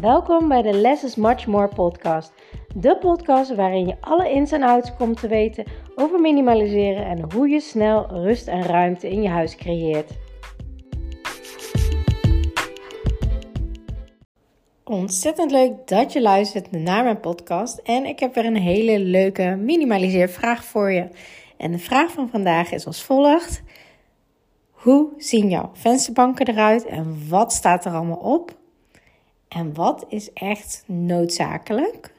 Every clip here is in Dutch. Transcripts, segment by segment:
Welkom bij de Less is Much More podcast. De podcast waarin je alle ins en outs komt te weten over minimaliseren en hoe je snel rust en ruimte in je huis creëert. Ontzettend leuk dat je luistert naar mijn podcast en ik heb weer een hele leuke minimaliseervraag voor je. En de vraag van vandaag is als volgt. Hoe zien jouw vensterbanken eruit en wat staat er allemaal op? En wat is echt noodzakelijk?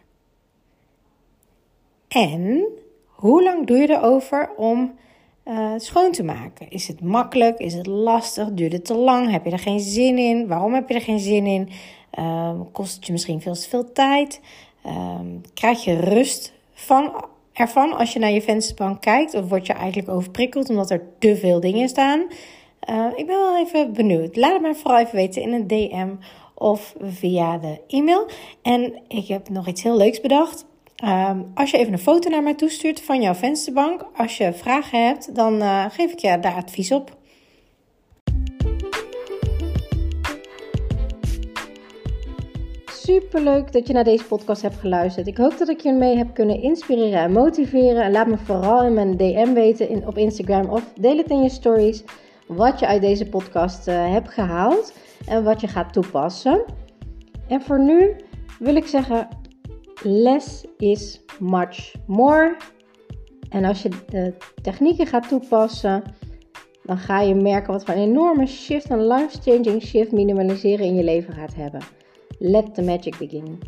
En hoe lang doe je erover om uh, schoon te maken? Is het makkelijk? Is het lastig? Duurt het te lang? Heb je er geen zin in? Waarom heb je er geen zin in? Uh, kost het je misschien veel te veel tijd? Uh, krijg je rust van, ervan als je naar je vensterbank kijkt? Of word je eigenlijk overprikkeld omdat er te veel dingen staan? Uh, ik ben wel even benieuwd. Laat het mij vooral even weten in een DM of via de e-mail. En ik heb nog iets heel leuks bedacht. Um, als je even een foto naar mij toestuurt van jouw vensterbank, als je vragen hebt, dan uh, geef ik je daar advies op. Super leuk dat je naar deze podcast hebt geluisterd. Ik hoop dat ik je mee heb kunnen inspireren en motiveren. En laat me vooral in mijn DM weten in, op Instagram of deel het in je stories wat je uit deze podcast uh, hebt gehaald en wat je gaat toepassen. En voor nu wil ik zeggen: less is much more. En als je de technieken gaat toepassen, dan ga je merken wat voor een enorme shift, een life-changing shift minimaliseren in je leven gaat hebben. Let the magic begin.